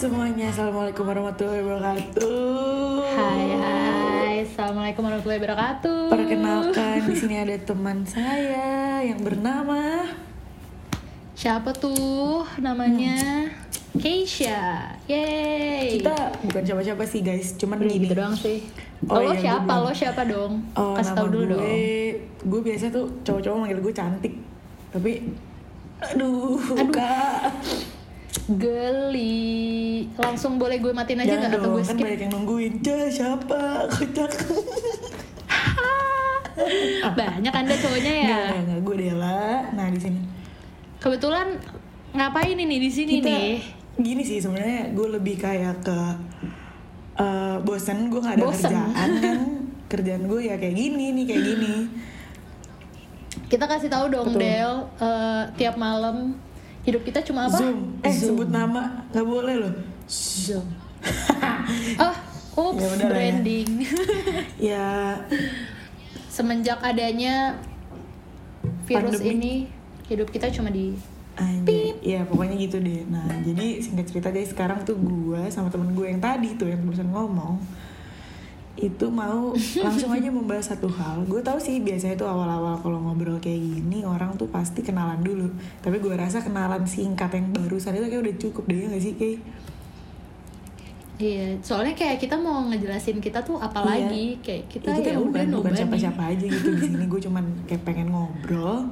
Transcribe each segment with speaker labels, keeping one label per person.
Speaker 1: semuanya, Assalamualaikum warahmatullahi wabarakatuh.
Speaker 2: Hai hai, assalamualaikum warahmatullahi wabarakatuh.
Speaker 1: Perkenalkan di sini ada teman saya yang bernama
Speaker 2: Siapa tuh namanya? Keisha. Yeay.
Speaker 1: kita bukan siapa-siapa sih guys, cuman
Speaker 2: Udah
Speaker 1: gini.
Speaker 2: gitu doang sih.
Speaker 1: Oh,
Speaker 2: lo
Speaker 1: iya,
Speaker 2: siapa? Lo siapa dong?
Speaker 1: Oh,
Speaker 2: Kasih tau dulu
Speaker 1: gue,
Speaker 2: dong.
Speaker 1: gue biasa tuh cowok-cowok manggil gue cantik, tapi aduh,
Speaker 2: Aduh.
Speaker 1: kak,
Speaker 2: Geli. Langsung boleh gue matiin aja nggak atau gue
Speaker 1: kan
Speaker 2: skip?
Speaker 1: banyak yang nungguin. Cah, siapa? Kocak.
Speaker 2: Banyak anda cowoknya ya.
Speaker 1: Enggak, enggak, gue Dela. Nah di sini
Speaker 2: Kebetulan ngapain ini di sini
Speaker 1: kita
Speaker 2: nih?
Speaker 1: gini sih sebenarnya gue lebih kayak ke eh, bosen gue nggak ada
Speaker 2: Bosen.
Speaker 1: kerjaan kan kerjaan gue ya kayak gini nih kayak gini
Speaker 2: Kita kasih tahu dong
Speaker 1: Betul.
Speaker 2: Del, eh, tiap malam hidup kita cuma apa?
Speaker 1: zoom eh
Speaker 2: Zoom.
Speaker 1: sebut nama nggak boleh loh
Speaker 2: Zoom. oh, oops,
Speaker 1: Ya udah lah ya.
Speaker 2: branding.
Speaker 1: ya
Speaker 2: Semenjak adanya virus
Speaker 1: Pandemi.
Speaker 2: ini, hidup kita cuma di
Speaker 1: anjir ya pokoknya gitu deh nah jadi singkat cerita guys sekarang tuh gue sama temen gue yang tadi tuh yang barusan ngomong itu mau langsung aja membahas satu hal. Gue tahu sih biasanya tuh awal-awal kalau ngobrol kayak gini orang tuh pasti kenalan dulu. Tapi gue rasa kenalan singkat yang barusan itu kayak udah cukup. Deh ya gak sih kayak
Speaker 2: Iya, soalnya kayak kita mau ngejelasin kita tuh apa
Speaker 1: Iya.
Speaker 2: lagi, kayak kita
Speaker 1: Ya, kita
Speaker 2: ya udah
Speaker 1: bukan, bukan siapa-siapa aja gitu di sini. Gue cuman kayak pengen ngobrol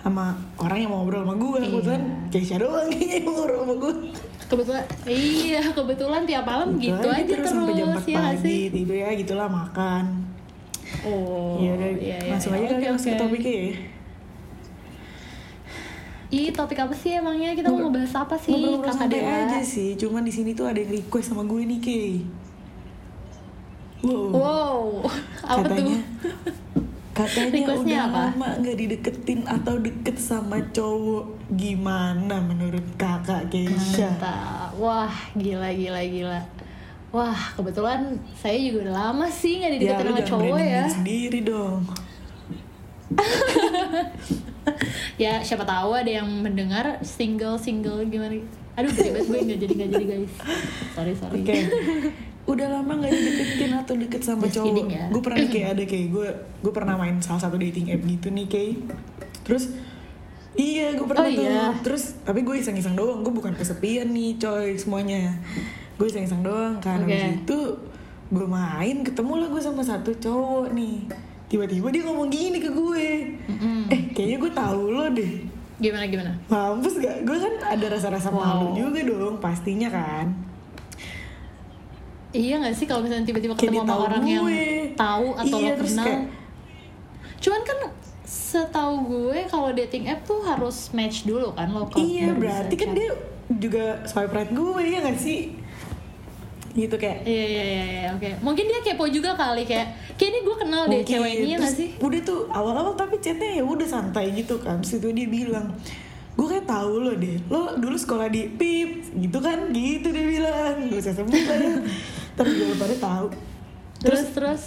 Speaker 1: sama orang yang mau ngobrol sama gue
Speaker 2: Iya.
Speaker 1: kebetulan Keisha doang kayaknya yang mau ngobrol sama gue
Speaker 2: Kebetulan, iya kebetulan tiap malam gitu, aja terus,
Speaker 1: sampai jam 4
Speaker 2: ya
Speaker 1: pagi
Speaker 2: sih?
Speaker 1: tidur ya gitulah makan
Speaker 2: Oh,
Speaker 1: Iya udah
Speaker 2: iya, iya,
Speaker 1: langsung
Speaker 2: iya.
Speaker 1: aja kali masuk ke topiknya ya
Speaker 2: Ih, topik apa sih emangnya? Kita mau ngebahas apa sih,
Speaker 1: Ngobrol-ngobrol santai aja sih cuman di sini tuh ada yang request sama gue nih Kay wow,
Speaker 2: Wow, apa
Speaker 1: katanya
Speaker 2: tuh?
Speaker 1: Katanya
Speaker 2: Requestnya
Speaker 1: udah
Speaker 2: apa?
Speaker 1: lama nggak dideketin atau deket sama cowok gimana menurut kakak Keisha
Speaker 2: Mantap. Wah, gila gila gila. Wah, kebetulan saya juga udah lama sih nggak
Speaker 1: ya
Speaker 2: dideketin
Speaker 1: lu
Speaker 2: sama cowok ya.
Speaker 1: diri sendiri dong
Speaker 2: Ya, siapa tahu ada yang mendengar single single gimana? Aduh, gede banget gue nggak jadi nggak jadi guys. Sorry sorry.
Speaker 1: Oke. Udah lama gak dideketin atau deket sama
Speaker 2: Just
Speaker 1: cowok.
Speaker 2: ya.
Speaker 1: Gue pernah kayak ada kayak gue gue pernah main salah satu dating app gitu nih kayak. Terus iya gue pernah
Speaker 2: Oh,
Speaker 1: tuh.
Speaker 2: iya.
Speaker 1: Terus tapi gue iseng-iseng doang. Gue bukan kesepian nih coy semuanya. Gue iseng-iseng doang.
Speaker 2: Oke.
Speaker 1: Habis itu gue main ketemu lah gue sama satu cowok nih. Tiba-tiba dia ngomong gini ke gue.
Speaker 2: Mm-mm.
Speaker 1: Eh kayaknya gue tahu lo deh.
Speaker 2: Gimana gimana?
Speaker 1: Mampus gak? Gue kan ada rasa-rasa
Speaker 2: Wow.
Speaker 1: malu juga dong pastinya kan.
Speaker 2: Iya nggak sih kalau misalnya tiba-tiba ketemu sama orang yang
Speaker 1: gue.
Speaker 2: tahu atau
Speaker 1: Iya,
Speaker 2: lo kenal?
Speaker 1: kayak-
Speaker 2: Cuman kan setahu gue kalau dating app tuh harus match dulu kan lo
Speaker 1: Iya berarti kan
Speaker 2: chat.
Speaker 1: dia juga swipe right gue ya gak sih? Gitu kayak
Speaker 2: Iya iya iya iya, oke. Mungkin dia kepo juga kali kayak kayak ini gue kenal deh cewek ini ya nggak
Speaker 1: Terus
Speaker 2: sih?
Speaker 1: Udah tuh awal-awal tapi chatnya ya udah santai gitu kan Terus itu dia bilang Gue kayak tahu lo deh Lo dulu sekolah di PIP Gitu kan gitu dia bilang Gak usah sebut ya Tapi gue pada tahu
Speaker 2: Terus terus.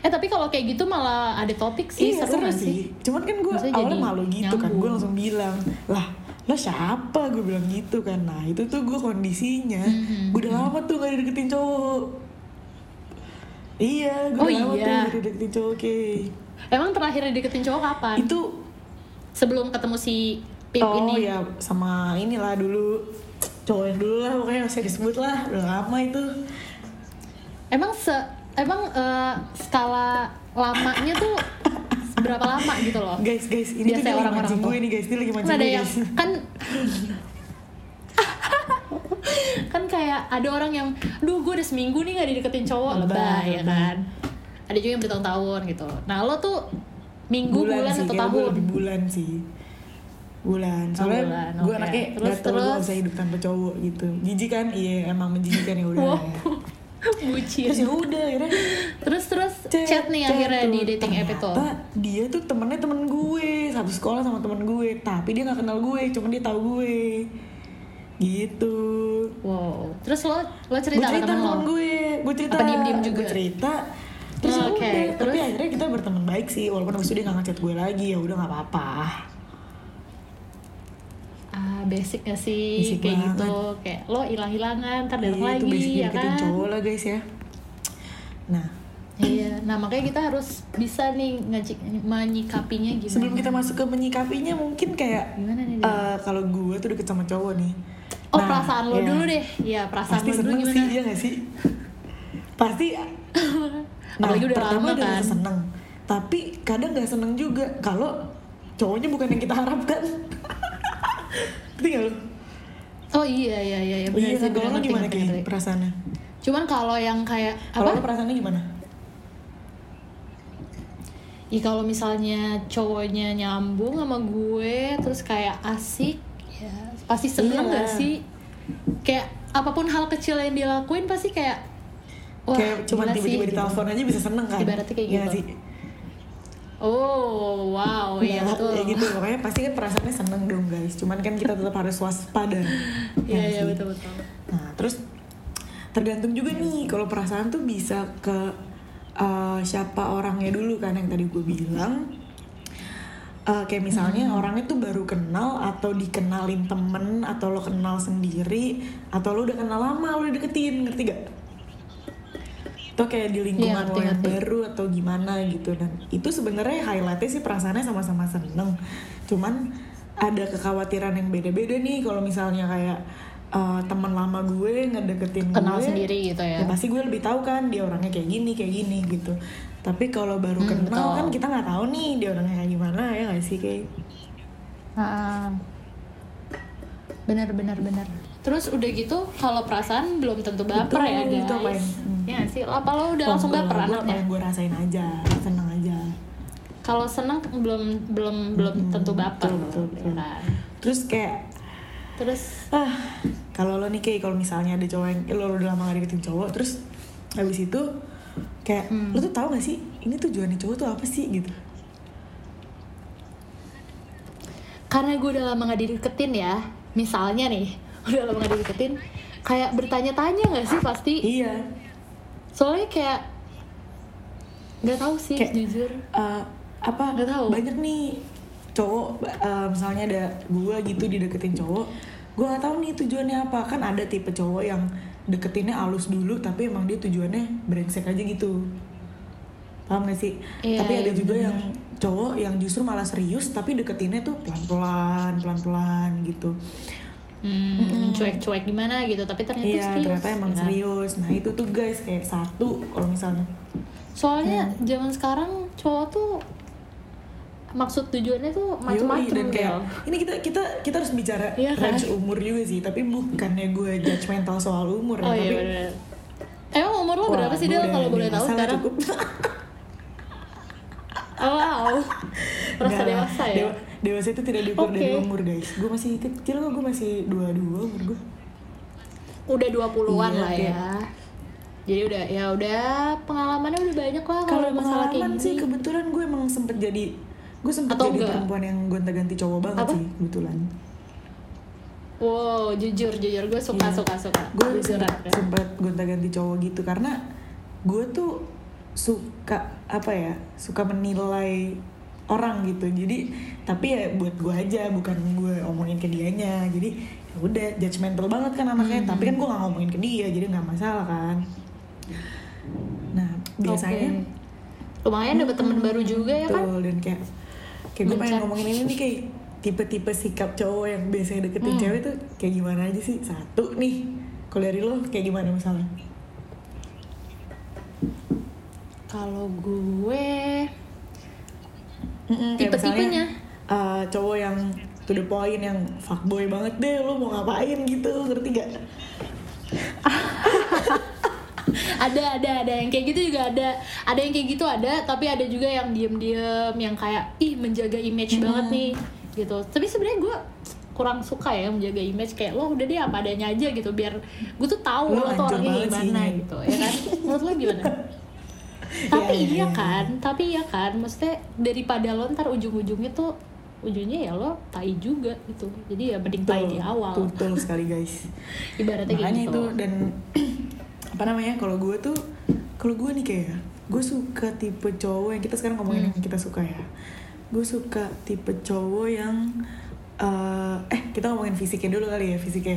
Speaker 2: Eh tapi kalau kayak gitu malah ada topik sih
Speaker 1: iya
Speaker 2: seru
Speaker 1: sih.
Speaker 2: sih?
Speaker 1: Cuman kan gue awalnya
Speaker 2: jadi
Speaker 1: malu gitu kan. Gue
Speaker 2: nyambung.
Speaker 1: langsung bilang, lah lo siapa? Gue bilang gitu kan. Nah itu tuh gue kondisinya.
Speaker 2: Mhm.
Speaker 1: Gue udah lama tuh gak dideketin cowok. Iya, gue
Speaker 2: Oh
Speaker 1: udah lama
Speaker 2: iya.
Speaker 1: tuh gak dideketin cowok. Oke.
Speaker 2: Emang terakhir deketin cowok kapan?
Speaker 1: Itu
Speaker 2: Sebelum ketemu si Pip
Speaker 1: oh
Speaker 2: ini.
Speaker 1: ya sama inilah dulu. Cowok yang dulu lah pokoknya masih disebut lah. Udah lama itu.
Speaker 2: Emang se emang eh, skala lamanya tuh berapa lama gitu loh?
Speaker 1: guys guys ini tuh
Speaker 2: Biasa
Speaker 1: lagi
Speaker 2: orang-orang tuh.
Speaker 1: gue nih guys. Dia lagi
Speaker 2: kan
Speaker 1: mancing
Speaker 2: ada yang
Speaker 1: guys.
Speaker 2: kan kan kayak ada orang yang duh gue udah seminggu nih gak dideketin cowok.
Speaker 1: Lebay,
Speaker 2: lebay ya kan? Ada juga yang bertahun-tahun gitu. Nah lo tuh minggu bulan,
Speaker 1: sih,
Speaker 2: atau tahun?
Speaker 1: lebih bulan sih. Bulan.
Speaker 2: Oh,
Speaker 1: soalnya
Speaker 2: bulan,
Speaker 1: gue
Speaker 2: oke.
Speaker 1: anaknya
Speaker 2: Terus,
Speaker 1: gak tau gue
Speaker 2: terus?
Speaker 1: bisa hidup tanpa cowok gitu. Jijik kan? Iya emang menjijikan ya udah.
Speaker 2: Wow.
Speaker 1: Terus
Speaker 2: bucin
Speaker 1: ya udah akhirnya.
Speaker 2: Terus terus chat, nih
Speaker 1: chat
Speaker 2: akhirnya
Speaker 1: tuh.
Speaker 2: di dating app itu.
Speaker 1: Dia tuh temennya temen gue satu sekolah sama temen gue. Tapi dia nggak kenal gue cuma dia tahu gue. Gitu.
Speaker 2: Wow. Terus lo lo
Speaker 1: gue
Speaker 2: cerita,
Speaker 1: cerita
Speaker 2: ke temen
Speaker 1: sama
Speaker 2: lo?
Speaker 1: gue. Gue cerita
Speaker 2: Apa diem-diem juga?
Speaker 1: gue cerita terus ya
Speaker 2: oke.
Speaker 1: udah tapi
Speaker 2: Terus?
Speaker 1: akhirnya kita berteman baik sih walaupun abis itu dia nggak ngechat gue lagi ya udah nggak apa-apa.
Speaker 2: Basic gak sih?
Speaker 1: Basic
Speaker 2: kayak
Speaker 1: banget.
Speaker 2: gitu kayak lo hilang-hilangan ntar datang
Speaker 1: Iya, itu
Speaker 2: lagi
Speaker 1: basic
Speaker 2: ya kan?
Speaker 1: cowok lah guys ya. Nah.
Speaker 2: Iya nah makanya kita harus bisa nih ngajik menyikapinya gimana?
Speaker 1: Sebelum kita masuk ke menyikapinya mungkin kayak
Speaker 2: gimana nih
Speaker 1: eh, kalau gue tuh deket sama cowok nih.
Speaker 2: Oh
Speaker 1: Nah,
Speaker 2: perasaan lo
Speaker 1: iya.
Speaker 2: dulu deh. Iya perasaan
Speaker 1: pasti
Speaker 2: lo dulu
Speaker 1: seneng
Speaker 2: gimana?
Speaker 1: sih iya gak sih? Pasti nah
Speaker 2: Apalagi udah
Speaker 1: pertama
Speaker 2: lama kan.
Speaker 1: seneng tapi kadang gak seneng juga kalau cowoknya bukan yang kita harapkan lu?
Speaker 2: oh iya iya iya, iya benar
Speaker 1: iya
Speaker 2: sih
Speaker 1: kalau gimana kayak perasaannya
Speaker 2: cuman kalau yang kayak
Speaker 1: kalau
Speaker 2: apa
Speaker 1: lu perasaannya gimana
Speaker 2: Ya kalau misalnya cowoknya nyambung sama gue terus kayak asik ya pasti seneng
Speaker 1: Iya.
Speaker 2: gak sih? Kayak apa pun hal kecil yang dia lakuin pasti kayak wah
Speaker 1: kayak cuma tiba-tiba
Speaker 2: gitu.
Speaker 1: ditelepon aja bisa seneng kan
Speaker 2: Ibaratnya kayak
Speaker 1: Iya
Speaker 2: gitu.
Speaker 1: sih
Speaker 2: Oh wow iya
Speaker 1: Nah,
Speaker 2: betul.
Speaker 1: ya gitu makanya pasti kan perasaannya seneng dong guys cuman kan kita tetap harus waspada
Speaker 2: Iya
Speaker 1: Ya
Speaker 2: iya
Speaker 1: sih?
Speaker 2: betul betul.
Speaker 1: Nah, terus tergantung juga nih kalau perasaan tuh bisa ke uh, siapa orangnya dulu kan yang tadi gue bilang. Uh, kayak misalnya
Speaker 2: Hmm.
Speaker 1: orangnya tuh baru kenal atau dikenalin temen atau lo kenal sendiri atau lo udah kenal lama lo udah deketin ngerti gak? Atau kayak di lingkungan
Speaker 2: Iya,
Speaker 1: lo yang baru atau gimana gitu dan itu sebenarnya highlightnya sih perasaannya sama-sama seneng cuman ada kekhawatiran yang beda-beda nih kalau misalnya kayak uh, teman lama gue ngedeketin
Speaker 2: Kenal
Speaker 1: gue
Speaker 2: sendiri gitu ya.
Speaker 1: ya pasti gue lebih tahu kan dia orangnya kayak gini kayak gini gitu tapi kalau baru
Speaker 2: Hmm,
Speaker 1: kenal
Speaker 2: betul.
Speaker 1: kan kita nggak tahu nih dia orangnya kayak gimana ya nggak sih kayak
Speaker 2: Ah. Benar benar benar. Terus udah gitu kalau perasaan belum tentu baper
Speaker 1: Betul,
Speaker 2: ya guys.
Speaker 1: itu apa yang- hmm.
Speaker 2: Ya sih, apa lo udah
Speaker 1: Oh,
Speaker 2: langsung baper anaknya?
Speaker 1: gue rasain aja seneng aja
Speaker 2: Kalau senang belum belum belum
Speaker 1: Hmm,
Speaker 2: tentu baper,
Speaker 1: betul, betul,
Speaker 2: ya
Speaker 1: betul.
Speaker 2: kan?
Speaker 1: terus kayak
Speaker 2: Terus
Speaker 1: ah kalau lo nih kayak kalau misalnya ada cowok yang lo udah lama gak deketin cowok terus habis itu kayak
Speaker 2: Hmm.
Speaker 1: lo tuh tahu gak sih ini tujuannya cowok tuh apa sih gitu
Speaker 2: karena gue udah lama gak dideketin ya, misalnya nih udah lama gak dideketin, kayak bertanya-tanya nggak sih pasti?
Speaker 1: iya
Speaker 2: Soalnya kayak nggak tahu sih
Speaker 1: Kayak-
Speaker 2: jujur.
Speaker 1: Eh, apa
Speaker 2: Nggak tahu.
Speaker 1: banyak nih cowok eh, misalnya ada gue gitu dideketin cowok gue gak tahu nih tujuannya apa kan ada tipe cowok yang deketinnya halus dulu tapi emang dia tujuannya brengsek aja gitu paham gak sih
Speaker 2: Iya,
Speaker 1: tapi ada
Speaker 2: iya,
Speaker 1: juga
Speaker 2: bener.
Speaker 1: yang cowok yang justru malah serius tapi deketinnya tuh pelan pelan pelan pelan gitu
Speaker 2: Hmm, cuek-cuek gimana gitu, tapi ternyata
Speaker 1: iya
Speaker 2: serius.
Speaker 1: ternyata emang
Speaker 2: ya
Speaker 1: serius nah itu tuh guys kayak satu kalau misalnya
Speaker 2: Soalnya
Speaker 1: Hmm.
Speaker 2: zaman sekarang cowok tuh maksud tujuannya tuh macam-macam
Speaker 1: dan kayak ini kita kita kita harus bicara
Speaker 2: Iya kan?
Speaker 1: range umur juga sih tapi bukannya gue judgmental soal umur
Speaker 2: Oh
Speaker 1: ya
Speaker 2: iya
Speaker 1: tapi
Speaker 2: benar. Emang umur lo
Speaker 1: wah,
Speaker 2: berapa sih Del
Speaker 1: udah
Speaker 2: kalau boleh tahu sekarang? Oh, wow.
Speaker 1: Lah,
Speaker 2: dewasa ya?
Speaker 1: dewa- dewasa itu tidak diukur dari
Speaker 2: Oke.
Speaker 1: umur guys gue masih kecil kok gue masih dua dua umur gue
Speaker 2: Udah 20-an
Speaker 1: Iya,
Speaker 2: lah
Speaker 1: kayak-
Speaker 2: ya. Jadi udah ya udah pengalamannya udah banyak lah kalau masalah kayak gini.
Speaker 1: sih kebetulan gue emang sempet jadi gue sempet
Speaker 2: Atau
Speaker 1: jadi
Speaker 2: enggak?
Speaker 1: perempuan yang gonta-ganti cowok banget
Speaker 2: Apa?
Speaker 1: sih kebetulan
Speaker 2: Wow, jujur jujur gue suka
Speaker 1: Iya.
Speaker 2: suka suka.
Speaker 1: gue sempet, sempet gonta-ganti cowok gitu karena gue tuh suka apa ya suka menilai orang gitu jadi tapi ya buat gue aja bukan gue omongin ke dianya jadi ya udah judgmental banget kan anaknya
Speaker 2: Hmm.
Speaker 1: tapi kan gue nggak ngomongin ke dia jadi nggak masalah kan nah biasanya
Speaker 2: Oke. lumayan dapet temen baru juga ya kan?
Speaker 1: Betul, dan kayak kayak gue pengen ngomongin ini nih kayak tipe-tipe sikap cowok yang biasanya deketin
Speaker 2: Hmm.
Speaker 1: cewek tuh kayak gimana aja sih satu nih kalau dari lo kayak gimana misalnya
Speaker 2: Kalau gue
Speaker 1: kayak
Speaker 2: Tipe-tipenya.
Speaker 1: uh, cowok yang to the point yang fuckboy banget deh lo mau ngapain gitu ngerti gak?
Speaker 2: ada ada ada yang kayak gitu juga ada ada yang kayak gitu ada tapi ada juga yang diem-diem yang kayak ih menjaga image
Speaker 1: Hmm.
Speaker 2: banget nih gitu tapi sebenarnya gue kurang suka ya menjaga image kayak lo udah deh apa adanya aja gitu biar gue tuh tahu
Speaker 1: Lo
Speaker 2: lo, tuh orangnya
Speaker 1: sih,
Speaker 2: gimana
Speaker 1: Nyet.
Speaker 2: gitu ya kan menurut lo gimana tapi
Speaker 1: Iya, iya,
Speaker 2: iya
Speaker 1: iya.
Speaker 2: kan tapi iya kan maksudnya daripada lo ntar ujung-ujungnya tuh ujungnya ya lo tai juga gitu jadi ya mending tai di awal
Speaker 1: Betul, sekali guys.
Speaker 2: ibaratnya
Speaker 1: Makanya
Speaker 2: gitu
Speaker 1: itu dan apa namanya kalau gue tuh kalau gue nih kayak gue suka tipe cowok yang kita sekarang ngomongin
Speaker 2: Hmm.
Speaker 1: yang kita suka ya. Gue suka tipe cowok yang eh eh kita ngomongin fisiknya dulu kali ya fisiknya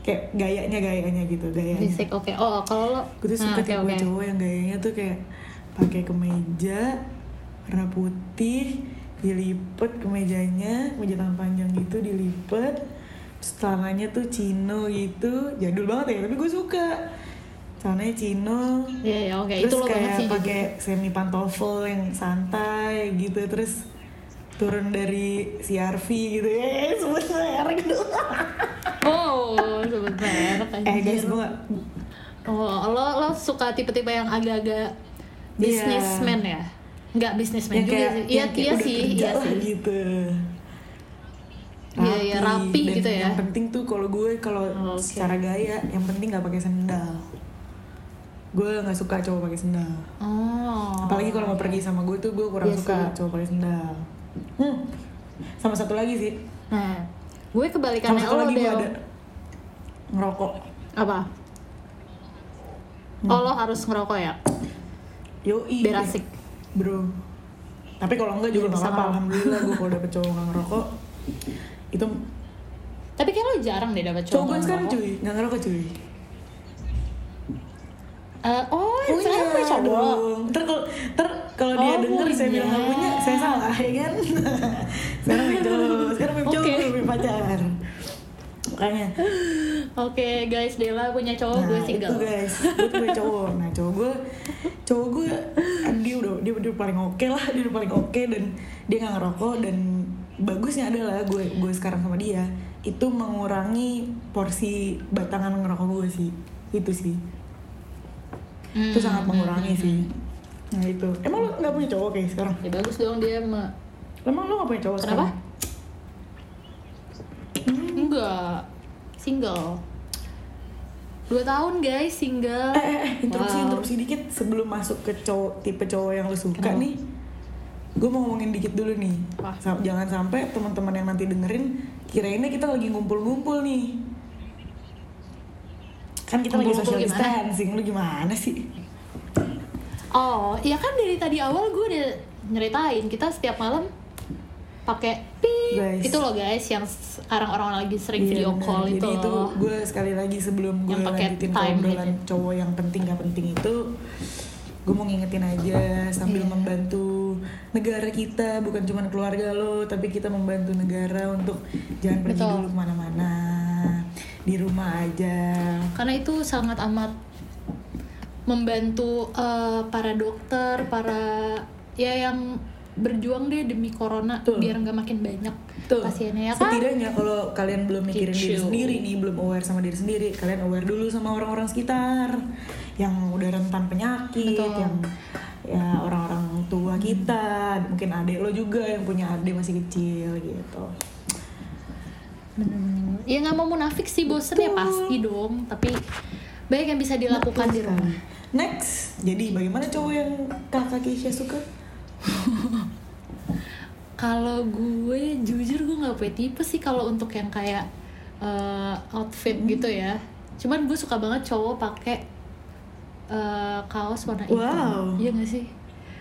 Speaker 1: kayak gayanya gayanya gitu gayanya
Speaker 2: Fisik oke. Oh, kalau lo
Speaker 1: gue tuh suka
Speaker 2: Nah, oke,
Speaker 1: tipe
Speaker 2: oke.
Speaker 1: cowok yang gayanya tuh kayak pakai kemeja warna putih dilipet kemejanya kemeja tangan panjang gitu dilipet. Terus celananya tuh chino gitu jadul banget ya tapi gue suka. Celananya chino.
Speaker 2: Iya, ya, oke. Itu
Speaker 1: terus
Speaker 2: banget
Speaker 1: kayak pakai semi pantofel yang santai gitu terus turun dari CRV gitu. Ya sebut merek dong.
Speaker 2: Oh, sebut merek
Speaker 1: eh guys gue
Speaker 2: Oh, lo lo suka tipe-tipe yang agak-agak
Speaker 1: Iya.
Speaker 2: businessman ya? Enggak businessman
Speaker 1: yang
Speaker 2: juga
Speaker 1: kayak
Speaker 2: sih. Iya,
Speaker 1: yang kayak
Speaker 2: iya
Speaker 1: udah
Speaker 2: sih, iya sih.
Speaker 1: gitu
Speaker 2: Iya, iya, rapi
Speaker 1: Dan
Speaker 2: gitu ya.
Speaker 1: yang penting tuh kalau gue kalau
Speaker 2: Oh, oke.
Speaker 1: secara gaya yang penting nggak pakai sendal gue nggak suka cowok pakai sendal
Speaker 2: Oh.
Speaker 1: apalagi kalau mau pergi sama gue tuh gue kurang
Speaker 2: Iya
Speaker 1: suka
Speaker 2: sih.
Speaker 1: cowok pakai sendal hmm. sama satu lagi sih
Speaker 2: Nah, gue
Speaker 1: sama
Speaker 2: kebalikannya
Speaker 1: satu
Speaker 2: lo
Speaker 1: lagi gue ada ngerokok
Speaker 2: Apa?
Speaker 1: Hmm.
Speaker 2: Oh, lo harus ngerokok ya?
Speaker 1: Yoi
Speaker 2: Biar asik.
Speaker 1: bro tapi kalau enggak juga nggak apa-apa alhamdulillah gue kalau dapet cowok nggak ngerokok itu
Speaker 2: Tapi kayak lo jarang deh dapet
Speaker 1: cowok
Speaker 2: cowok
Speaker 1: gue sekarang cuy nggak ngerokok cuy
Speaker 2: Eh, oh, yang sekarang punya cowok.
Speaker 1: dong. Ntar kalau dia
Speaker 2: Oh,
Speaker 1: denger saya bilang nggak punya,
Speaker 2: punya.
Speaker 1: saya salah ya kan? sekarang punya cowok, sekarang punya cowok, punya pacar. Makanya,
Speaker 2: Oke, guys, Dela punya cowok,
Speaker 1: nah
Speaker 2: gue
Speaker 1: itu
Speaker 2: single.
Speaker 1: guys, gue punya cowok. Nah cowok gue, cowok gue, dia udah dia udah paling oke lah, dia udah paling oke dan dia nggak ngerokok dan bagusnya adalah gue gue sekarang sama dia itu mengurangi porsi batangan ngerokok gue sih. Itu sih.
Speaker 2: Hmm,
Speaker 1: itu sangat
Speaker 2: hmm,
Speaker 1: mengurangi
Speaker 2: hmm,
Speaker 1: sih. nah itu. Emang lo nggak punya cowok kayak sekarang?
Speaker 2: Ya bagus dong dia mah.
Speaker 1: emang lo nggak punya cowok
Speaker 2: Kenapa?
Speaker 1: sekarang
Speaker 2: Enggak. Single. Dua tahun guys, single.
Speaker 1: eh, eh, eh interupsi
Speaker 2: Wow.
Speaker 1: interupsi dikit sebelum masuk ke cowok tipe cowok yang lo suka
Speaker 2: Kenapa?
Speaker 1: nih gue mau ngomongin dikit dulu nih? Sa- jangan sampai teman-teman yang nanti dengerin kirainnya kita lagi ngumpul-ngumpul nih kan kita lagi
Speaker 2: Ngumpul-ngumpul
Speaker 1: social
Speaker 2: gimana?
Speaker 1: distancing lu gimana sih
Speaker 2: Oh, ya kan dari tadi awal gue udah nyeritain kita setiap malam pakai pip
Speaker 1: Guys.
Speaker 2: itu loh guys yang sekarang orang lagi sering
Speaker 1: Iya,
Speaker 2: video
Speaker 1: bener.
Speaker 2: call itu
Speaker 1: Jadi itu gue sekali lagi sebelum gue lanjutin obrolan
Speaker 2: gitu.
Speaker 1: cowok yang penting gak penting itu gue mau ngingetin aja sambil
Speaker 2: Iya.
Speaker 1: membantu negara kita bukan cuma keluarga lo tapi kita membantu negara untuk jangan pergi
Speaker 2: Betul.
Speaker 1: dulu ke mana-mana di rumah aja
Speaker 2: Karena itu sangat amat membantu eh, para dokter, para ya yang berjuang deh demi corona
Speaker 1: Betul.
Speaker 2: biar nggak makin banyak
Speaker 1: Tuh,
Speaker 2: pasiennya ya kan.
Speaker 1: setidaknya kalau kalian belum mikirin diri
Speaker 2: Gitu.
Speaker 1: sendiri nih, belum aware sama diri sendiri, kalian aware dulu sama orang-orang sekitar yang udah rentan penyakit,
Speaker 2: Betul.
Speaker 1: yang ya orang-orang tua kita, mungkin adik lo juga yang punya adik masih kecil gitu.
Speaker 2: Bener-bener. Ya nggak mau munafik sih bosen ya
Speaker 1: Betul.
Speaker 2: pasti dong. Tapi banyak yang bisa dilakukan di
Speaker 1: Betul
Speaker 2: rumah.
Speaker 1: sekali. Next, jadi bagaimana cowok yang kakak Keisha suka?
Speaker 2: Kalau gue jujur gue nggak punya tipe sih kalau untuk yang kayak eh, outfit
Speaker 1: Hmm.
Speaker 2: gitu ya. Cuman gue suka banget cowok pakai eh, kaos warna hitam.
Speaker 1: Wow.
Speaker 2: Iya gak sih?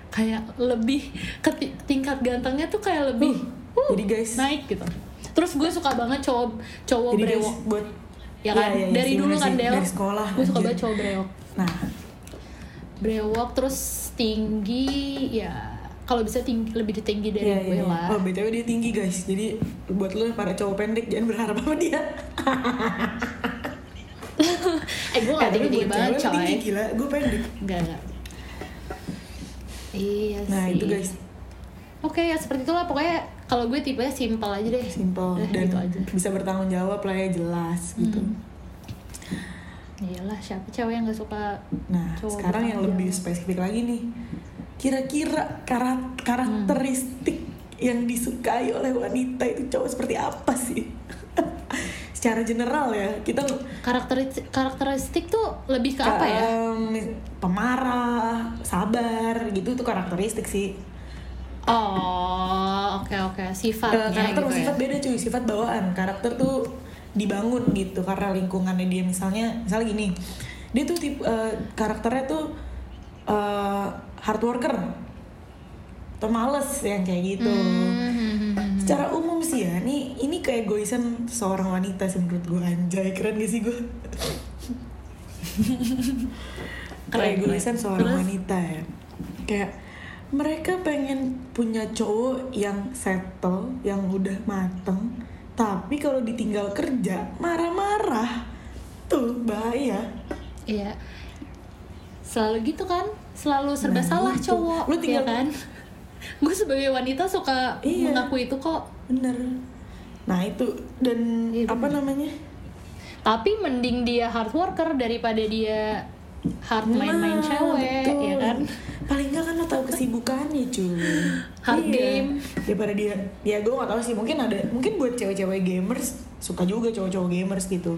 Speaker 2: Kayak lebih ke ti- tingkat gantengnya tuh kayak lebih
Speaker 1: Uh, jadi guys,
Speaker 2: naik gitu. Terus gue suka banget cowok cowok
Speaker 1: jadi guys
Speaker 2: brewok.
Speaker 1: buat
Speaker 2: Ya kan?
Speaker 1: Iya, iya,
Speaker 2: dari dulu kan. Del.
Speaker 1: dari sekolah.
Speaker 2: Gue suka banget cowok brewok.
Speaker 1: Nah,
Speaker 2: Brewok terus tinggi ya kalau bisa tinggi lebih tinggi dari
Speaker 1: Iya,
Speaker 2: gue
Speaker 1: iya.
Speaker 2: lah.
Speaker 1: Oh, BTW dia tinggi guys. Jadi buat lo para cowok pendek jangan berharap sama dia.
Speaker 2: eh gue gak
Speaker 1: Eh, tapi
Speaker 2: tinggi banget coy.
Speaker 1: tinggi gila, gue pendek.
Speaker 2: Enggak, enggak. Iya
Speaker 1: Nah,
Speaker 2: sih.
Speaker 1: itu guys,
Speaker 2: Oke ya seperti itulah pokoknya kalau gue tipe simpel aja deh.
Speaker 1: simple
Speaker 2: Udah,
Speaker 1: dan
Speaker 2: gitu aja.
Speaker 1: bisa bertanggung jawab lah ya jelas gitu.
Speaker 2: Hmm. Iyalah siapa cewek yang gak suka
Speaker 1: Nah,
Speaker 2: Cowok
Speaker 1: sekarang yang lebih
Speaker 2: jawab.
Speaker 1: spesifik lagi nih. Kira-kira kara- karakteristik yang disukai oleh wanita itu cowok seperti apa sih? Secara general ya, kita
Speaker 2: karakteristik karakteristik tuh lebih ke apa ya?
Speaker 1: Em, pemarah, sabar, gitu tuh karakteristik sih.
Speaker 2: Oh oke oke
Speaker 1: Eh,
Speaker 2: sifatnya
Speaker 1: karakter
Speaker 2: gitu
Speaker 1: sama
Speaker 2: ya.
Speaker 1: sifat beda cuy, sifat bawaan. Karakter tuh dibangun gitu karena lingkungannya dia misalnya, misalnya gini, dia tuh tip, eh, karakternya tuh eh, hard worker atau males yang kayak gitu.
Speaker 2: Hmm, hmm, hmm, hmm.
Speaker 1: Secara umum sih ya, nih ini kayak gue keegoisan seorang wanita sih menurut gue anjay keren gak sih gue keegoisan seorang
Speaker 2: Terus?
Speaker 1: wanita ya kayak mereka pengen punya cowok yang settle yang udah mateng tapi kalau ditinggal kerja marah-marah tuh bahaya
Speaker 2: Iya. Selalu gitu kan? Selalu serba
Speaker 1: Nah,
Speaker 2: salah
Speaker 1: gitu.
Speaker 2: cowok,
Speaker 1: Lu tinggal-
Speaker 2: ya kan? Gue sebagai wanita suka
Speaker 1: Iya.
Speaker 2: mengakui itu kok.
Speaker 1: bener nah itu dan
Speaker 2: Iya,
Speaker 1: apa
Speaker 2: bener.
Speaker 1: namanya
Speaker 2: Tapi mending dia hard worker daripada dia hard main-main
Speaker 1: Nah,
Speaker 2: cewek,
Speaker 1: betul.
Speaker 2: ya kan?
Speaker 1: paling nggak kan lo tahu kesibukannya cuy
Speaker 2: Hard
Speaker 1: Iya.
Speaker 2: game.
Speaker 1: daripada dia ya gue gak tahu sih mungkin ada mungkin buat cewek-cewek gamers suka juga cowok-cowok gamers gitu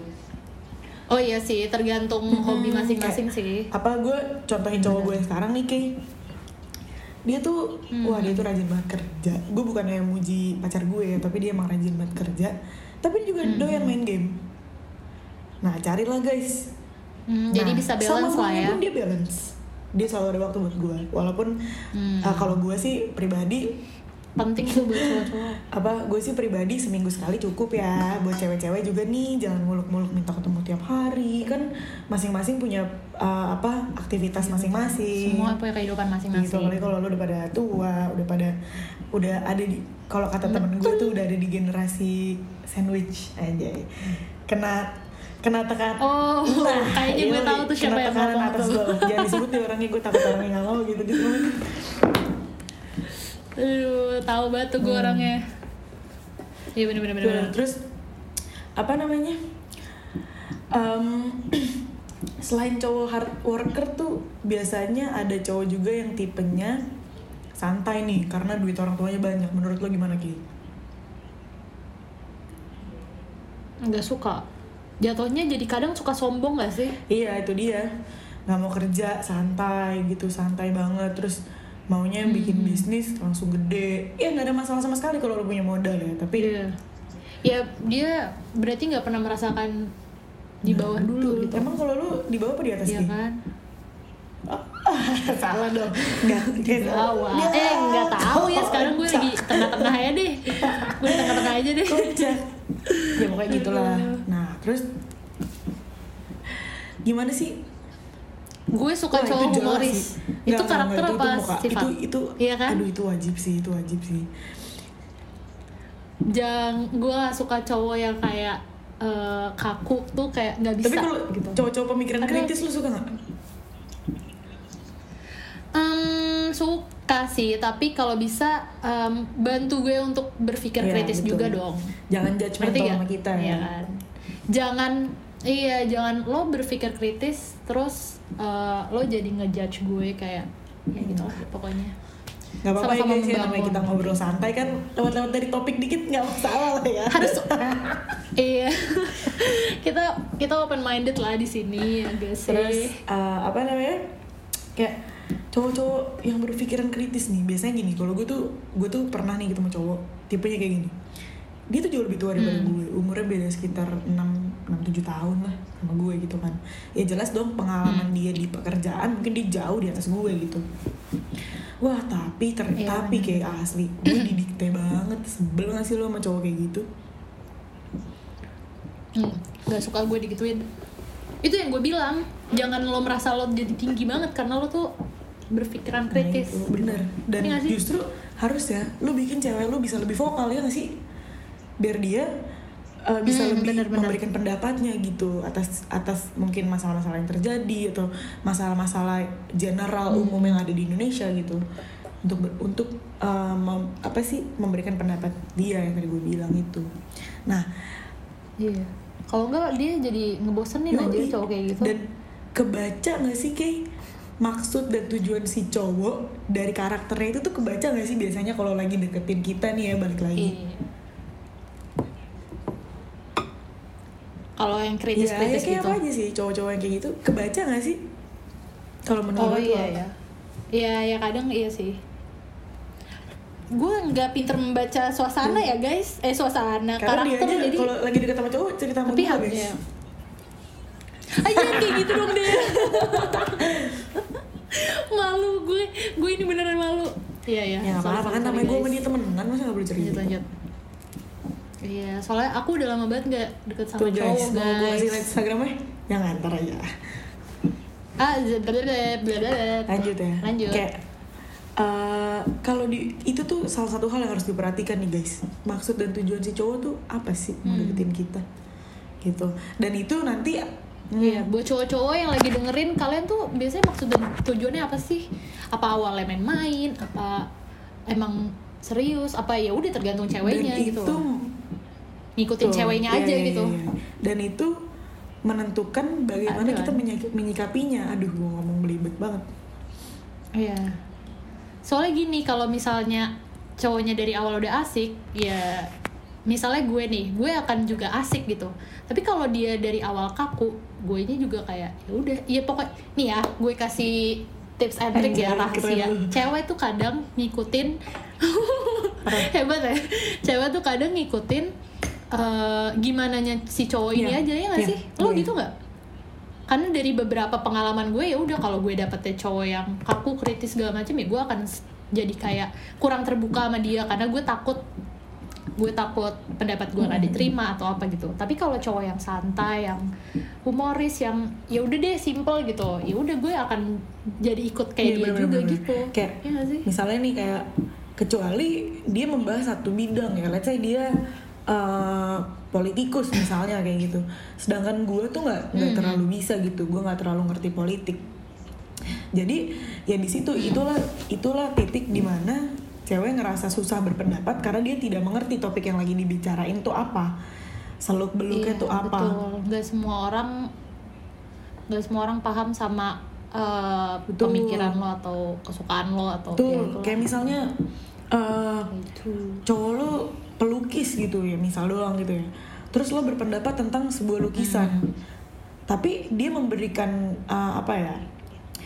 Speaker 2: Oh iya sih, tergantung hobi
Speaker 1: Hmm,
Speaker 2: masing-masing
Speaker 1: kayak-
Speaker 2: sih.
Speaker 1: apa gue contohin cowok gue yang sekarang nih Kay dia tuh
Speaker 2: Hmm.
Speaker 1: wah dia tuh rajin banget kerja gue bukan yang muji pacar gue ya tapi dia emang rajin banget kerja tapi dia juga
Speaker 2: Hmm.
Speaker 1: doyan main game nah carilah guys
Speaker 2: Hmm,
Speaker 1: Nah,
Speaker 2: jadi bisa balance
Speaker 1: sama
Speaker 2: lah ya.
Speaker 1: pun dia balance dia selalu ada waktu buat gue walaupun
Speaker 2: Hmm.
Speaker 1: uh, kalau gue sih pribadi
Speaker 2: Penting tuh buat cowok-cowok.
Speaker 1: apa gue sih pribadi seminggu sekali cukup ya. Buat cewek-cewek juga nih jangan muluk-muluk minta ketemu tiap hari. Kan masing-masing punya uh, apa aktivitas masing-masing.
Speaker 2: Semua punya kehidupan
Speaker 1: gitu
Speaker 2: masing-masing.
Speaker 1: apalagi kalau lu udah pada tua udah pada udah ada di kalau kata temen gue tuh udah ada di generasi sandwich aja. Kena kena tekan
Speaker 2: Oh, kayaknya gue
Speaker 1: iya,
Speaker 2: tahu tuh siapa
Speaker 1: kena
Speaker 2: yang
Speaker 1: tekanan
Speaker 2: ngomong
Speaker 1: atas
Speaker 2: tuh.
Speaker 1: jangan disebut deh orangnya gue takut orangnya nggak mau gitu gitu.
Speaker 2: Aduh, tahu banget tuh gue orangnya. Iya bener-bener bener.
Speaker 1: Bener. terus apa namanya Em, selain cowok hard worker tuh biasanya ada cowok juga yang tipenya santai nih karena duit orang tuanya banyak menurut lo gimana Ki?
Speaker 2: Nggak suka. Jatuhnya jadi kadang suka sombong gak sih?
Speaker 1: Iya itu dia nggak mau kerja santai gitu santai banget terus maunya yang bikin bisnis langsung gede ya nggak ada masalah sama sekali kalau lo punya modal ya tapi
Speaker 2: Iya. Ya dia berarti nggak pernah merasakan di bawah dulu
Speaker 1: Betul.
Speaker 2: gitu.
Speaker 1: emang kalau lo di bawah apa di atas
Speaker 2: Iya
Speaker 1: Ki?
Speaker 2: kan?
Speaker 1: salah dong nggak
Speaker 2: Di bawah. Eh nggak tahu ya sekarang gue lagi tengah-tengah ya deh. Gue tengah-tengah aja deh.
Speaker 1: kocak ya pokoknya gitulah nah terus gimana sih
Speaker 2: Gue suka
Speaker 1: Wah,
Speaker 2: cowok
Speaker 1: itu
Speaker 2: humoris.
Speaker 1: sih.
Speaker 2: Itu
Speaker 1: Nggak, nggak,
Speaker 2: karakter
Speaker 1: nggak, itu-
Speaker 2: apa
Speaker 1: itu
Speaker 2: sifat?
Speaker 1: itu itu
Speaker 2: Iya kan?
Speaker 1: aduh itu wajib sih itu wajib sih
Speaker 2: Jangan gue gak suka cowok yang kayak eh, kaku tuh kayak nggak bisa
Speaker 1: tapi kalau
Speaker 2: gitu.
Speaker 1: cowok-cowok pemikiran
Speaker 2: Aduh.
Speaker 1: kritis lu suka nggak
Speaker 2: Hmm, suka sih, tapi kalau bisa em, bantu gue untuk berpikir
Speaker 1: Iya,
Speaker 2: kritis
Speaker 1: betul.
Speaker 2: juga dong.
Speaker 1: jangan judgmental
Speaker 2: gak?
Speaker 1: sama kita
Speaker 2: Iya
Speaker 1: ya
Speaker 2: kan? Jangan iya, jangan lo berpikir kritis terus eh, lo jadi ngejudge gue kayak ya gitu lah pokoknya.
Speaker 1: nggak apa-apa ya guys ya namanya kita ngobrol santai kan lewat-lewat dari topik dikit nggak masalah lah ya
Speaker 2: Harus iya. kita kita open minded lah di sini ya guys.
Speaker 1: terus uh, apa namanya kayak cowok-cowok yang berpikiran kritis nih biasanya gini kalau gue tuh gue tuh pernah nih ketemu cowok tipenya kayak gini dia tuh jauh lebih tua daripada
Speaker 2: Hmm.
Speaker 1: gue umurnya beda sekitar 6 6 7 tahun lah sama gue gitu kan. Ya jelas dong pengalaman
Speaker 2: Hmm.
Speaker 1: dia di pekerjaan mungkin dia jauh di atas gue gitu. Wah tapi ter
Speaker 2: Iya,
Speaker 1: tapi kayak asli gue didikte banget sebel gak sih lo sama cowok kayak gitu?
Speaker 2: Hmm, gak suka gue digituin. Itu yang gue bilang jangan lo merasa lo jadi tinggi banget karena lo tuh berpikiran
Speaker 1: Nah,
Speaker 2: kritis.
Speaker 1: itu, bener. Dan
Speaker 2: sih?
Speaker 1: justru harus ya lu bikin cewek lu bisa lebih vokal ya gak sih? Biar dia uh, bisa
Speaker 2: Hmm,
Speaker 1: lebih
Speaker 2: bener-bener.
Speaker 1: memberikan pendapatnya gitu atas atas mungkin masalah-masalah yang terjadi atau masalah-masalah general
Speaker 2: Hmm.
Speaker 1: umum yang ada di Indonesia gitu. Untuk untuk uh, mem- apa sih memberikan pendapat dia yang tadi gue bilang itu. Nah
Speaker 2: iya. Kalau enggak dia jadi ngebosenin aja cowok kayak gitu.
Speaker 1: Dan kebaca gak sih kayak maksud dan tujuan si cowok dari karakternya itu tuh kebaca gak sih biasanya kalau lagi deketin kita nih ya balik lagi?
Speaker 2: Iya. Kalau yang
Speaker 1: Iya, ya
Speaker 2: kritis-kritis
Speaker 1: kayak
Speaker 2: gitu.
Speaker 1: apa aja sih cowok-cowok yang kayak gitu kebaca gak sih kalau menurut
Speaker 2: Oh iya
Speaker 1: apa?
Speaker 2: ya. Iya ya kadang iya sih. Gue nggak pinter membaca suasana ya guys. Eh suasana
Speaker 1: karena dia
Speaker 2: karakter
Speaker 1: aja
Speaker 2: jadi.
Speaker 1: kalau lagi deket sama cowok cerita sama
Speaker 2: Tapi
Speaker 1: gue guys
Speaker 2: ya. Aja kayak gitu dong deh. malu gue, gue ini beneran malu. Iya ya.
Speaker 1: ya
Speaker 2: sorry,
Speaker 1: apa-apa kan namanya gue sama dia temenan masa gak boleh cerita
Speaker 2: Lanjut lanjut. Iya, soalnya aku udah lama banget gak deket sama
Speaker 1: Tuh
Speaker 2: cowok
Speaker 1: guys, mau gue
Speaker 2: guys.
Speaker 1: kasih liat Instagramnya? Jangan, ntar aja
Speaker 2: Ah.
Speaker 1: Lanjut ya
Speaker 2: Lanjut.
Speaker 1: Kayak eh, kalau di itu tuh salah satu hal yang harus diperhatikan nih guys maksud dan tujuan si cowok tuh apa sih mau
Speaker 2: Hmm.
Speaker 1: deketin kita gitu dan itu nanti
Speaker 2: Iya, buat cowok-cowok yang lagi dengerin kalian tuh biasanya maksud dan tujuannya apa sih? Apa awalnya main-main? Apa emang serius? Apa ya udah tergantung ceweknya
Speaker 1: dan
Speaker 2: gitu.
Speaker 1: itu
Speaker 2: loh. Ngikutin
Speaker 1: Tuh,
Speaker 2: ceweknya
Speaker 1: iya,
Speaker 2: aja
Speaker 1: iya,
Speaker 2: gitu.
Speaker 1: iya. Dan itu menentukan bagaimana
Speaker 2: Ada,
Speaker 1: kita menyik- menyikapinya. Aduh, gue ngomong belibet banget.
Speaker 2: Iya. Soalnya gini, kalau misalnya cowoknya dari awal udah asik, ya misalnya gue nih, gue akan juga asik gitu. Tapi kalau dia dari awal kaku, gue nya juga kayak ya udah, iya pokoknya nih ya, gue kasih tips and trick ya rahasia. Cewek tuh kadang ngikutin hebat ya. Cewek tuh kadang ngikutin eh gimana nya si cowok ini
Speaker 1: Iya,
Speaker 2: aja ya nggak
Speaker 1: iya,
Speaker 2: sih? Lo
Speaker 1: iya.
Speaker 2: gitu nggak? karena dari beberapa pengalaman gue ya udah kalau gue dapetnya cowok yang kaku kritis segala macam ya gue akan jadi kayak kurang terbuka sama dia karena gue takut gue takut pendapat gue nggak diterima atau apa gitu tapi kalau cowok yang santai yang humoris yang ya udah deh simple gitu ya udah gue akan jadi ikut kayak
Speaker 1: Iya,
Speaker 2: dia
Speaker 1: bener,
Speaker 2: juga
Speaker 1: bener,
Speaker 2: gitu.
Speaker 1: Kayak
Speaker 2: ya sih
Speaker 1: misalnya nih kayak kecuali dia membahas satu bidang ya. Let's say dia eh, politikus misalnya kayak gitu. Sedangkan gue tuh nggak nggak
Speaker 2: Hmm.
Speaker 1: terlalu bisa gitu. Gue nggak terlalu ngerti politik. Jadi ya di situ itulah itulah titik di mana cewek ngerasa susah berpendapat karena dia tidak mengerti topik yang lagi dibicarain tuh apa. Seluk beluknya
Speaker 2: Iya,
Speaker 1: tuh apa.
Speaker 2: betul nggak semua orang nggak semua orang paham sama
Speaker 1: Betul.
Speaker 2: pemikiran lo atau kesukaan lo atau
Speaker 1: Tuh
Speaker 2: itulah.
Speaker 1: kayak misalnya eh,
Speaker 2: itu
Speaker 1: cowok lo pelukis gitu ya misal doang gitu ya. Terus lo berpendapat tentang sebuah lukisan.
Speaker 2: Hmm.
Speaker 1: tapi dia memberikan uh, apa ya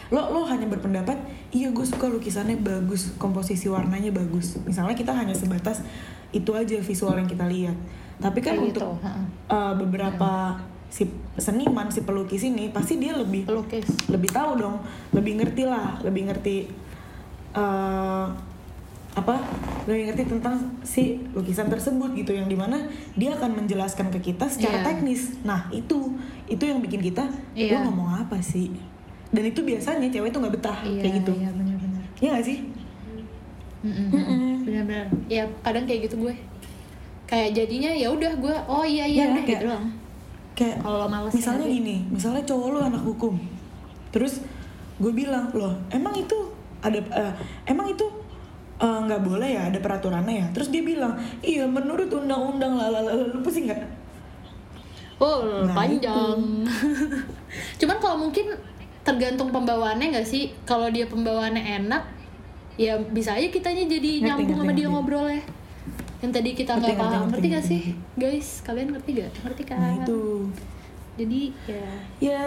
Speaker 1: lo lo hanya berpendapat iya gue suka lukisannya bagus komposisi warnanya bagus. Misalnya kita hanya sebatas itu aja visual yang kita lihat. Tapi kan
Speaker 2: Kayak
Speaker 1: untuk
Speaker 2: gitu,
Speaker 1: uh, beberapa si seniman si pelukis ini pasti dia lebih
Speaker 2: pelukis.
Speaker 1: lebih tahu dong lebih ngerti lah lebih ngerti eh, apa lebih ngerti tentang si lukisan tersebut gitu yang di mana dia akan menjelaskan ke kita secara
Speaker 2: Iya.
Speaker 1: teknis. Nah itu itu yang bikin kita
Speaker 2: Iya.
Speaker 1: lo ngomong apa sih? Dan itu biasanya cewek tuh nggak betah
Speaker 2: iya
Speaker 1: kayak gitu.
Speaker 2: iya benar-benar.
Speaker 1: Ya gak sih?
Speaker 2: Mm-mm.
Speaker 1: Mm-mm.
Speaker 2: benar-benar. Ya kadang kayak gitu gue. Kayak jadinya ya udah gue oh iya iya
Speaker 1: Iya,
Speaker 2: udah
Speaker 1: kayak-
Speaker 2: gitu doang.
Speaker 1: kayak
Speaker 2: Kalau
Speaker 1: misalnya
Speaker 2: ya,
Speaker 1: gini misalnya cowok lo anak hukum. Terus gue bilang loh emang itu ada eh, emang itu eh, nggak boleh ya ada peraturannya ya. Terus dia bilang iya menurut undang-undang lalala lu pusing nggak?
Speaker 2: Oh
Speaker 1: Nah,
Speaker 2: panjang. cuman kalau mungkin tergantung pembawaannya nggak sih? Kalau dia pembawaannya enak ya bisa aja kitanya jadi
Speaker 1: Ngerti,
Speaker 2: nyambung
Speaker 1: ngerti,
Speaker 2: sama dia
Speaker 1: ngerti.
Speaker 2: ngobrol ya. Yang tadi kita nggak paham.
Speaker 1: ngerti,
Speaker 2: ngerti gak sih? Guys kalian ngerti gak ngerti kan?
Speaker 1: Nah itu.
Speaker 2: Jadi ya.
Speaker 1: Ya.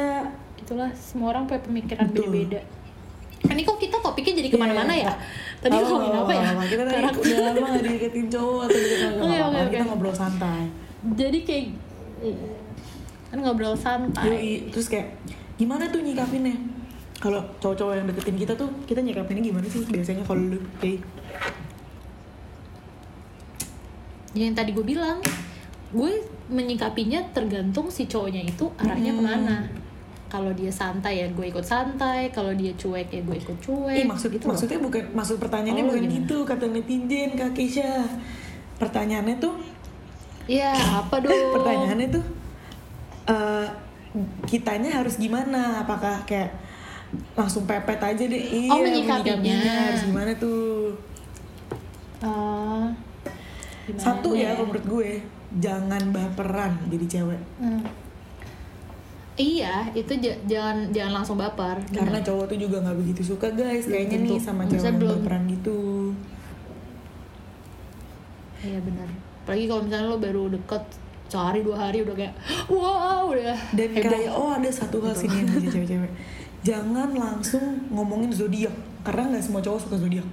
Speaker 2: Itulah semua orang punya pemikiran beda-beda ini kok kita topiknya jadi ke mana-mana
Speaker 1: Iya.
Speaker 2: ya tadi
Speaker 1: Oh,
Speaker 2: ngomongin apa ya
Speaker 1: kita tadi
Speaker 2: Karakter.
Speaker 1: udah lama gak dideketin cowok atau deketin
Speaker 2: Oke, oke,
Speaker 1: kita
Speaker 2: oke.
Speaker 1: ngobrol santai
Speaker 2: jadi kayak kan ngobrol santai
Speaker 1: Yoi. terus kayak gimana tuh nyikapinnya kalau cowok-cowok yang deketin kita tuh kita nyikapinnya gimana sih biasanya kalau lu kayak
Speaker 2: yang tadi gue bilang gue menyikapinya tergantung si cowoknya itu arahnya
Speaker 1: Hmm.
Speaker 2: ke mana kalau dia santai ya gue ikut santai kalau dia cuek ya gue ikut cuek
Speaker 1: Eh maksud
Speaker 2: gitu loh.
Speaker 1: maksudnya bukan maksud pertanyaannya
Speaker 2: Oh,
Speaker 1: bukan
Speaker 2: gimana?
Speaker 1: gitu kata netizen Kak Keisha. Pertanyaannya tuh
Speaker 2: ya apa dong
Speaker 1: pertanyaannya tuh eh kitanya harus gimana? Apakah kayak langsung pepet aja deh? Iya,
Speaker 2: Oh, menyikapinya.
Speaker 1: harus gimana tuh?
Speaker 2: Eh, gimana
Speaker 1: Satu ya
Speaker 2: ya?
Speaker 1: menurut gue, jangan baperan jadi cewek.
Speaker 2: Hmm. Iya, itu jangan jangan langsung baper.
Speaker 1: Karena
Speaker 2: bener.
Speaker 1: cowok tuh juga nggak begitu suka guys, kayaknya nih sama cewek yang
Speaker 2: belum-
Speaker 1: baperan gitu.
Speaker 2: Iya benar. Apalagi kalau misalnya lo baru deket sehari dua hari udah kayak wow udah
Speaker 1: Dan
Speaker 2: heboh.
Speaker 1: kayak oh ada satu hal sini yang cewek-cewek. Jangan langsung ngomongin zodiak karena nggak semua cowok suka zodiak.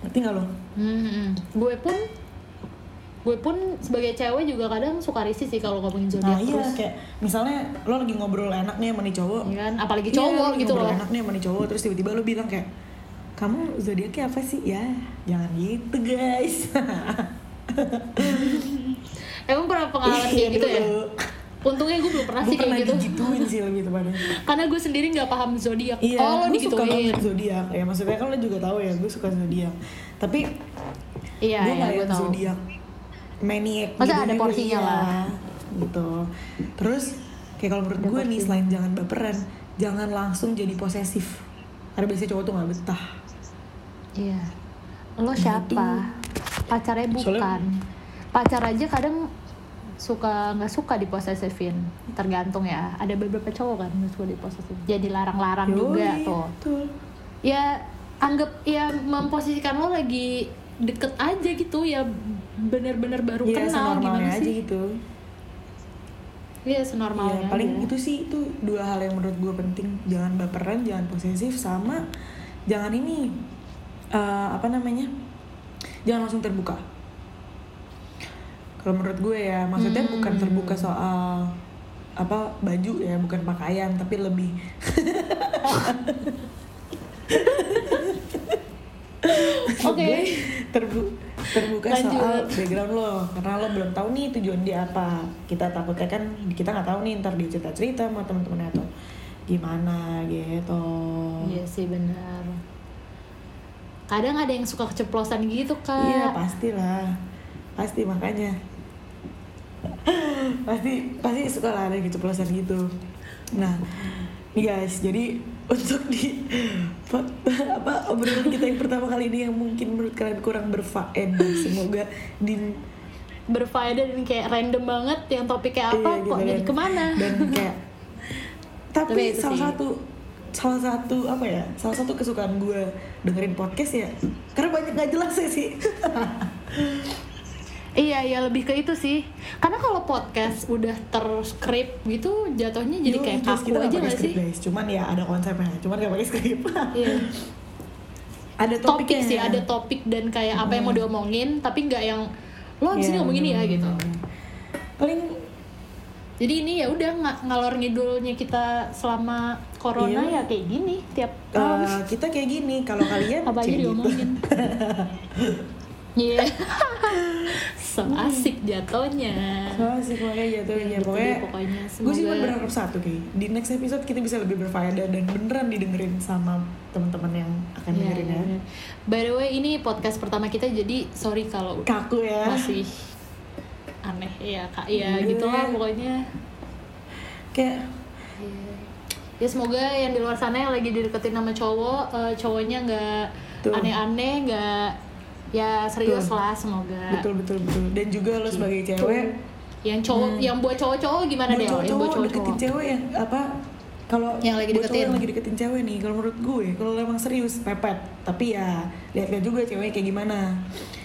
Speaker 1: Ngerti nggak lo?
Speaker 2: Hmm. gue pun gue pun sebagai cewek juga kadang suka risih sih kalau ngomongin
Speaker 1: Nah
Speaker 2: zodiak
Speaker 1: iya
Speaker 2: terus.
Speaker 1: kayak misalnya lo lagi ngobrol enak nih sama nih cowok.
Speaker 2: Iya kan? Apalagi
Speaker 1: Iya,
Speaker 2: cowok
Speaker 1: lo lagi
Speaker 2: gitu
Speaker 1: ngobrol
Speaker 2: loh.
Speaker 1: enak nih sama nih cowok terus tiba-tiba lo bilang kayak kamu zodiaknya apa sih? Ya jangan gitu guys.
Speaker 2: Emang pernah pengalaman kayak gitu ya?
Speaker 1: Dulu.
Speaker 2: Untungnya gue belum pernah sih kayak gitu.
Speaker 1: digituin sih lebih tepatnya.
Speaker 2: Karena gue sendiri nggak paham zodiak.
Speaker 1: Iya,
Speaker 2: oh lo
Speaker 1: suka
Speaker 2: digituin.
Speaker 1: banget zodiak. Ya maksudnya kan lo juga tahu ya, gue suka zodiak. Tapi
Speaker 2: Iya,
Speaker 1: gue
Speaker 2: iya,
Speaker 1: nggak
Speaker 2: gue tahu.
Speaker 1: zodiak maniac
Speaker 2: Masa
Speaker 1: gitu
Speaker 2: ada porsinya
Speaker 1: iya.
Speaker 2: lah.
Speaker 1: gitu terus kayak kalau menurut
Speaker 2: Ada
Speaker 1: gue nih selain jangan baperan jangan langsung jadi posesif karena biasanya cowok tuh nggak betah
Speaker 2: Iya. Lo siapa? Pacarnya
Speaker 1: Soalnya-
Speaker 2: bukan. Pacar aja kadang suka nggak suka diposesifin tergantung ya ada beberapa cowok kan suka diposesif jadi larang-larang juga
Speaker 1: Yoi,
Speaker 2: tuh
Speaker 1: betul.
Speaker 2: ya anggap ya memposisikan lo lagi deket aja gitu ya bener-bener baru
Speaker 1: Iya,
Speaker 2: kenal gimana
Speaker 1: aja
Speaker 2: sih
Speaker 1: gitu
Speaker 2: Iya senormalnya
Speaker 1: paling
Speaker 2: aja.
Speaker 1: itu sih itu dua hal yang menurut gue penting jangan baperan jangan posesif sama jangan ini eh, apa namanya jangan langsung terbuka kalau menurut gue ya maksudnya
Speaker 2: Hmm.
Speaker 1: bukan terbuka soal apa baju ya bukan pakaian tapi lebih
Speaker 2: Oke.
Speaker 1: Gue terbu- terbuka
Speaker 2: Lanjut.
Speaker 1: soal background lo karena lo belum tahu nih tujuan dia apa kita takutnya kan kita nggak tahu nih ntar dia cerita cerita sama teman-temannya atau gimana gitu
Speaker 2: Iya sih benar. Kadang ada yang suka keceplosan gitu kak.
Speaker 1: iya pastilah pasti makanya pasti pasti suka lah ada keceplosan gitu nah nih guys jadi untuk di apa obrolan kita yang pertama kali ini yang mungkin menurut kalian kurang berfaedah semoga di
Speaker 2: berfaedah dan kayak random banget yang topiknya apa
Speaker 1: Iya,
Speaker 2: kok
Speaker 1: gitu
Speaker 2: jadi
Speaker 1: kan.
Speaker 2: ke mana
Speaker 1: dan kayak tapi,
Speaker 2: Tapi
Speaker 1: salah
Speaker 2: sih.
Speaker 1: satu salah satu apa ya salah satu kesukaan gue dengerin podcast ya karena banyak gak jelas ya sih
Speaker 2: iya iya lebih ke itu sih. Karena kalau podcast udah terskrip gitu jatuhnya jadi
Speaker 1: Yoi,
Speaker 2: kayak kaku
Speaker 1: kita nggak
Speaker 2: aja gak sih?
Speaker 1: guys. Cuman ya ada konsepnya cuman gak pakai skrip
Speaker 2: iya.
Speaker 1: Ada
Speaker 2: topik
Speaker 1: topiknya.
Speaker 2: sih ada topik dan kayak apa yang mau diomongin tapi nggak yang lo abis ini
Speaker 1: Iya,
Speaker 2: ngomong ini ya gitu.
Speaker 1: Paling
Speaker 2: jadi ini ya udah nga- ngalor ngidulnya kita selama corona
Speaker 1: Iya.
Speaker 2: ya kayak gini tiap malam
Speaker 1: kita kayak gini kalau kalian
Speaker 2: apa aja
Speaker 1: gitu.
Speaker 2: diomongin? Iya so asik jatuhnya
Speaker 1: Soalnya sih pokoknya jatuhnya
Speaker 2: Ya, gitu
Speaker 1: pokoknya,
Speaker 2: pokoknya.
Speaker 1: gue sih berharap satu kayak di next episode kita bisa lebih berfaedah dan beneran didengerin sama teman-teman yang akan
Speaker 2: Iya,
Speaker 1: dengerin
Speaker 2: iya,
Speaker 1: ya.
Speaker 2: iya. By the way, ini podcast pertama kita jadi sorry kalau
Speaker 1: Kaku ya.
Speaker 2: masih aneh ya kak ya
Speaker 1: Iya.
Speaker 2: gitulah pokoknya
Speaker 1: Kayak
Speaker 2: ya semoga yang di luar sana yang lagi dideketin sama cowok eh, cowoknya nggak aneh-aneh nggak ya serius
Speaker 1: Tuh.
Speaker 2: lah semoga
Speaker 1: betul betul betul. Dan juga lo sebagai
Speaker 2: Gitu.
Speaker 1: cewek
Speaker 2: yang cowok yang buat cowok-cowok gimana deh yang buat
Speaker 1: cowok-cowok deketin cewek yang apa kalau
Speaker 2: Yang lagi
Speaker 1: cowok
Speaker 2: deketin.
Speaker 1: yang lagi deketin cewek nih kalau menurut gue kalau emang serius pepet tapi ya lihat-lihat juga cewek kayak gimana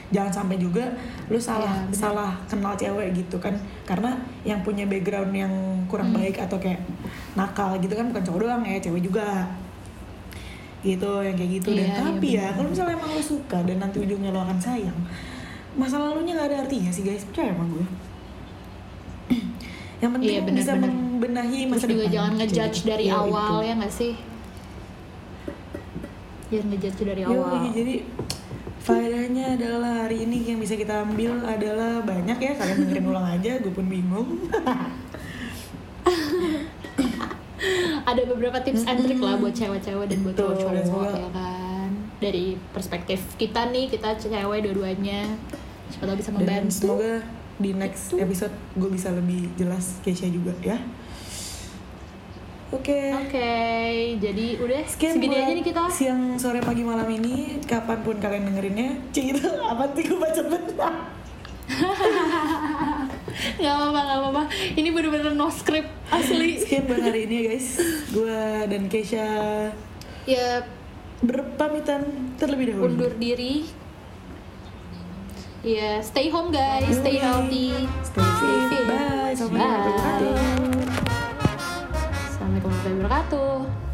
Speaker 1: jangan sampai juga lu salah
Speaker 2: benar.
Speaker 1: salah kenal cewek gitu kan karena yang punya background yang kurang
Speaker 2: Hmm.
Speaker 1: baik atau kayak nakal gitu kan bukan cowok doang ya cewek juga gitu yang kayak gitu dan
Speaker 2: Iya, iya,
Speaker 1: tapi ya
Speaker 2: benar.
Speaker 1: kalau misalnya emang lo suka dan nanti ujungnya lo akan sayang masa lalunya nggak ada artinya sih guys percaya sama gue yang penting
Speaker 2: Iya, benar,
Speaker 1: bisa
Speaker 2: benar.
Speaker 1: membenahi
Speaker 2: terus
Speaker 1: masa
Speaker 2: juga
Speaker 1: depan
Speaker 2: jangan ngejudge
Speaker 1: Cewek.
Speaker 2: dari
Speaker 1: Iya,
Speaker 2: awal
Speaker 1: itu.
Speaker 2: ya nggak sih jangan ngejudge dari
Speaker 1: Yoi,
Speaker 2: awal
Speaker 1: jadi faedahnya adalah hari ini yang bisa kita ambil adalah banyak ya kalian dengerin ulang aja gue pun bingung
Speaker 2: ada beberapa tips and trick lah buat cewek-cewek dan buat
Speaker 1: dan
Speaker 2: cowok-cowok ya kan? Dari perspektif kita nih kita cewek dua-duanya. Siapa tahu bisa
Speaker 1: dan
Speaker 2: membantu.
Speaker 1: semoga di next episode gue bisa lebih jelas Keisha juga ya. Oke.
Speaker 2: Oke jadi udah
Speaker 1: Sekian
Speaker 2: segini aja nih kita.
Speaker 1: siang sore pagi malam ini. Kapan pun kalian dengerinnya cik itu apa sih gue baca benar
Speaker 2: nggak apa-apa nggak apa-apa. Ini bener-bener no script asli.
Speaker 1: Sekian buat hari ini ya guys. Gue dan Keisha
Speaker 2: ya
Speaker 1: berpamitan terlebih dahulu.
Speaker 2: Undur diri. Ya stay home guys. Stay healthy.
Speaker 1: Stay fit. Bye. Assalamualaikum warahmatullahi wabarakatuh.
Speaker 2: Assalamualaikum warahmatullahi wabarakatuh